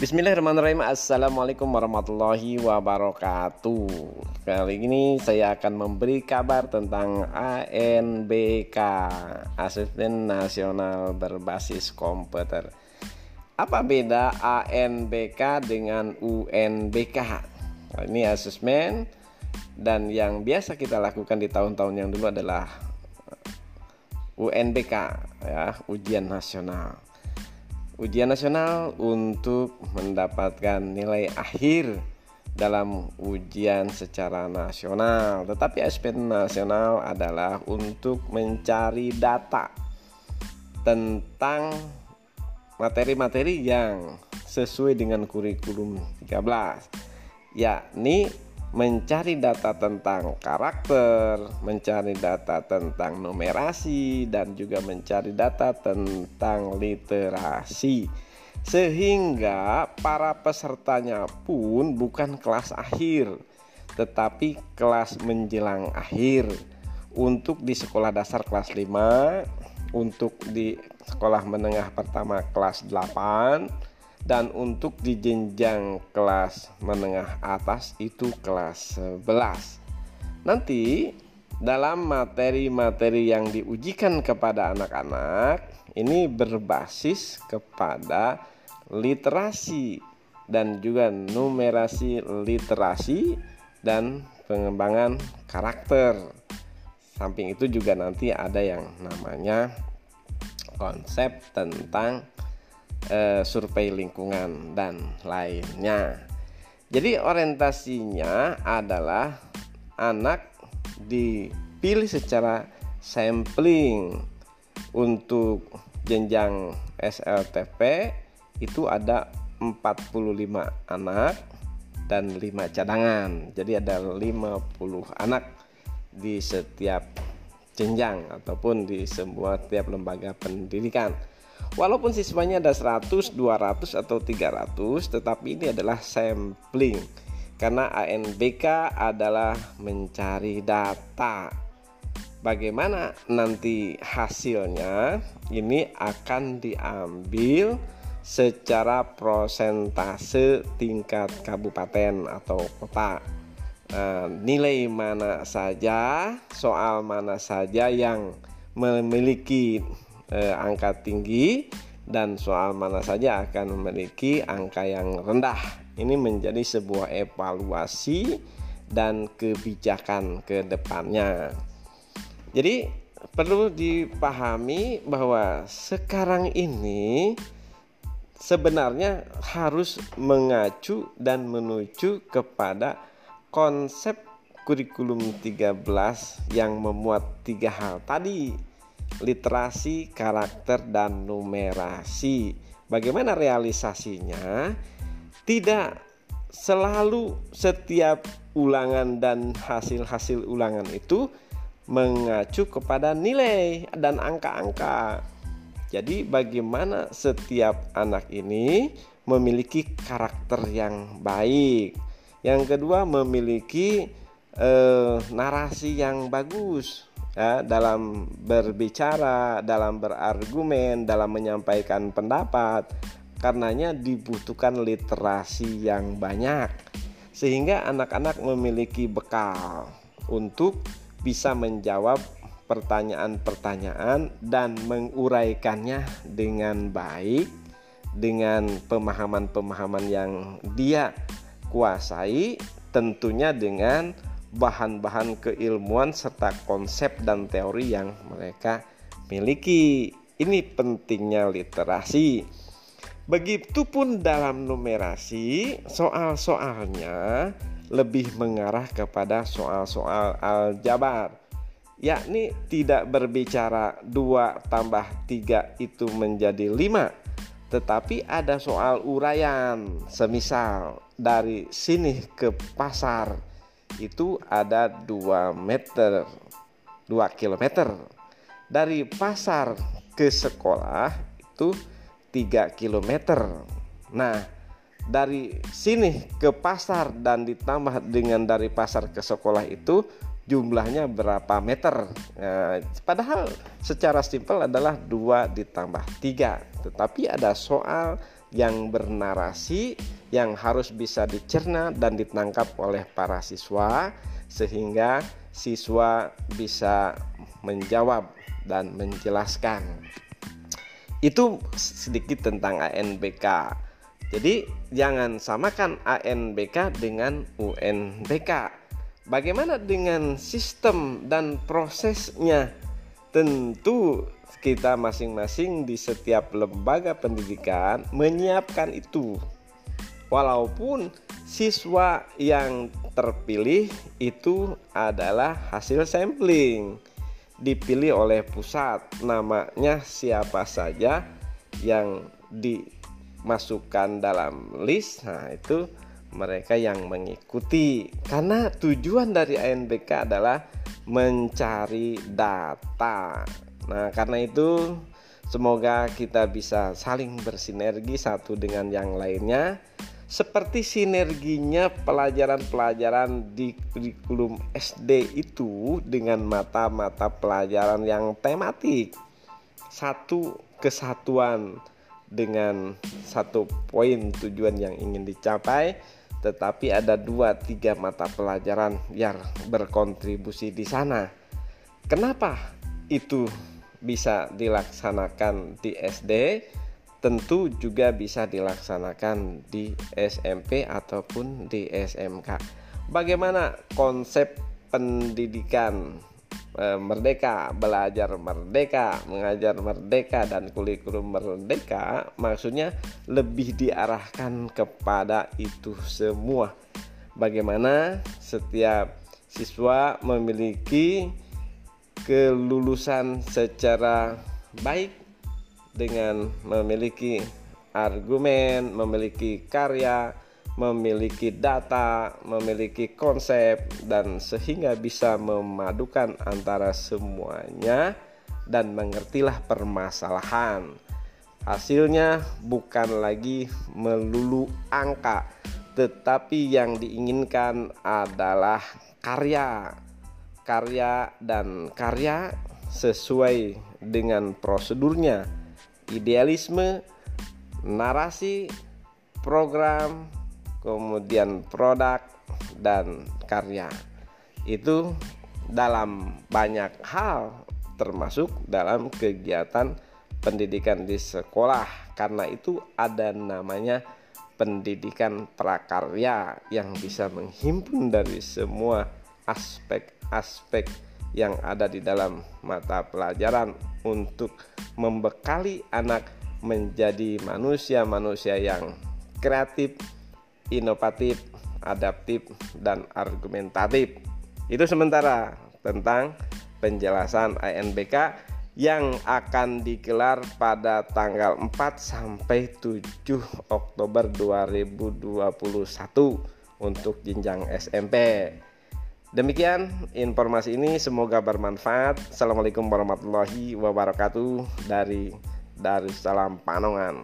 Bismillahirrahmanirrahim. Assalamualaikum warahmatullahi wabarakatuh. Kali ini saya akan memberi kabar tentang ANBK Asisten Nasional Berbasis Komputer. Apa beda ANBK dengan UNBK? Ini asesmen dan yang biasa kita lakukan di tahun-tahun yang dulu adalah UNBK ya, ujian nasional ujian nasional untuk mendapatkan nilai akhir dalam ujian secara nasional. Tetapi aspek nasional adalah untuk mencari data tentang materi-materi yang sesuai dengan kurikulum 13 yakni mencari data tentang karakter, mencari data tentang numerasi, dan juga mencari data tentang literasi. Sehingga para pesertanya pun bukan kelas akhir, tetapi kelas menjelang akhir. Untuk di sekolah dasar kelas 5, untuk di sekolah menengah pertama kelas 8, dan untuk di jenjang kelas menengah atas itu kelas 11. Nanti dalam materi-materi yang diujikan kepada anak-anak ini berbasis kepada literasi dan juga numerasi literasi dan pengembangan karakter. Samping itu juga nanti ada yang namanya konsep tentang eh, survei lingkungan dan lainnya. Jadi orientasinya adalah anak dipilih secara sampling untuk jenjang SLTP itu ada 45 anak dan 5 cadangan. Jadi ada 50 anak di setiap jenjang ataupun di semua tiap lembaga pendidikan. Walaupun siswanya ada 100, 200 atau 300, tetapi ini adalah sampling. Karena ANBK adalah mencari data. Bagaimana nanti hasilnya? Ini akan diambil secara prosentase tingkat kabupaten atau kota. Nah, nilai mana saja, soal mana saja yang memiliki eh, angka tinggi dan soal mana saja akan memiliki angka yang rendah. Ini menjadi sebuah evaluasi dan kebijakan ke depannya. Jadi perlu dipahami bahwa sekarang ini sebenarnya harus mengacu dan menuju kepada konsep kurikulum 13 yang memuat tiga hal tadi literasi, karakter, dan numerasi. Bagaimana realisasinya? Tidak selalu setiap ulangan dan hasil-hasil ulangan itu mengacu kepada nilai dan angka-angka. Jadi, bagaimana setiap anak ini memiliki karakter yang baik. Yang kedua, memiliki eh, narasi yang bagus ya, dalam berbicara, dalam berargumen, dalam menyampaikan pendapat. Karenanya dibutuhkan literasi yang banyak sehingga anak-anak memiliki bekal untuk bisa menjawab pertanyaan-pertanyaan dan menguraikannya dengan baik dengan pemahaman-pemahaman yang dia kuasai tentunya dengan bahan-bahan keilmuan serta konsep dan teori yang mereka miliki. Ini pentingnya literasi. Begitupun dalam numerasi, soal-soalnya lebih mengarah kepada soal-soal aljabar yakni tidak berbicara 2 tambah 3 itu menjadi 5 tetapi ada soal uraian semisal dari sini ke pasar itu ada 2 meter 2 kilometer. Dari pasar ke sekolah itu 3 kilometer. Nah dari sini ke pasar dan ditambah dengan dari pasar ke sekolah itu jumlahnya berapa meter? Nah, padahal secara simpel adalah 2 ditambah 3 tetapi ada soal yang bernarasi yang harus bisa dicerna dan ditangkap oleh para siswa sehingga siswa bisa menjawab dan menjelaskan. Itu sedikit tentang ANBK. Jadi jangan samakan ANBK dengan UNBK. Bagaimana dengan sistem dan prosesnya? Tentu kita masing-masing di setiap lembaga pendidikan menyiapkan itu. Walaupun siswa yang terpilih itu adalah hasil sampling. Dipilih oleh pusat namanya siapa saja yang dimasukkan dalam list nah itu mereka yang mengikuti. Karena tujuan dari ANBK adalah mencari data nah karena itu semoga kita bisa saling bersinergi satu dengan yang lainnya seperti sinerginya pelajaran-pelajaran di kurikulum SD itu dengan mata-mata pelajaran yang tematik. Satu kesatuan dengan satu poin tujuan yang ingin dicapai, tetapi ada dua tiga mata pelajaran yang berkontribusi di sana. Kenapa itu bisa dilaksanakan di SD? tentu juga bisa dilaksanakan di SMP ataupun di SMK. Bagaimana konsep pendidikan e, merdeka, belajar merdeka, mengajar merdeka dan kurikulum merdeka maksudnya lebih diarahkan kepada itu semua. Bagaimana setiap siswa memiliki kelulusan secara baik dengan memiliki argumen, memiliki karya, memiliki data, memiliki konsep, dan sehingga bisa memadukan antara semuanya dan mengertilah permasalahan. Hasilnya bukan lagi melulu angka, tetapi yang diinginkan adalah karya, karya, dan karya sesuai dengan prosedurnya idealisme, narasi, program, kemudian produk dan karya. Itu dalam banyak hal termasuk dalam kegiatan pendidikan di sekolah. Karena itu ada namanya pendidikan prakarya yang bisa menghimpun dari semua aspek-aspek yang ada di dalam mata pelajaran untuk membekali anak menjadi manusia-manusia yang kreatif, inovatif, adaptif, dan argumentatif. Itu sementara tentang penjelasan ANBK yang akan digelar pada tanggal 4 sampai 7 Oktober 2021 untuk jenjang SMP. Demikian informasi ini semoga bermanfaat. Assalamualaikum warahmatullahi wabarakatuh dari Darussalam Panongan.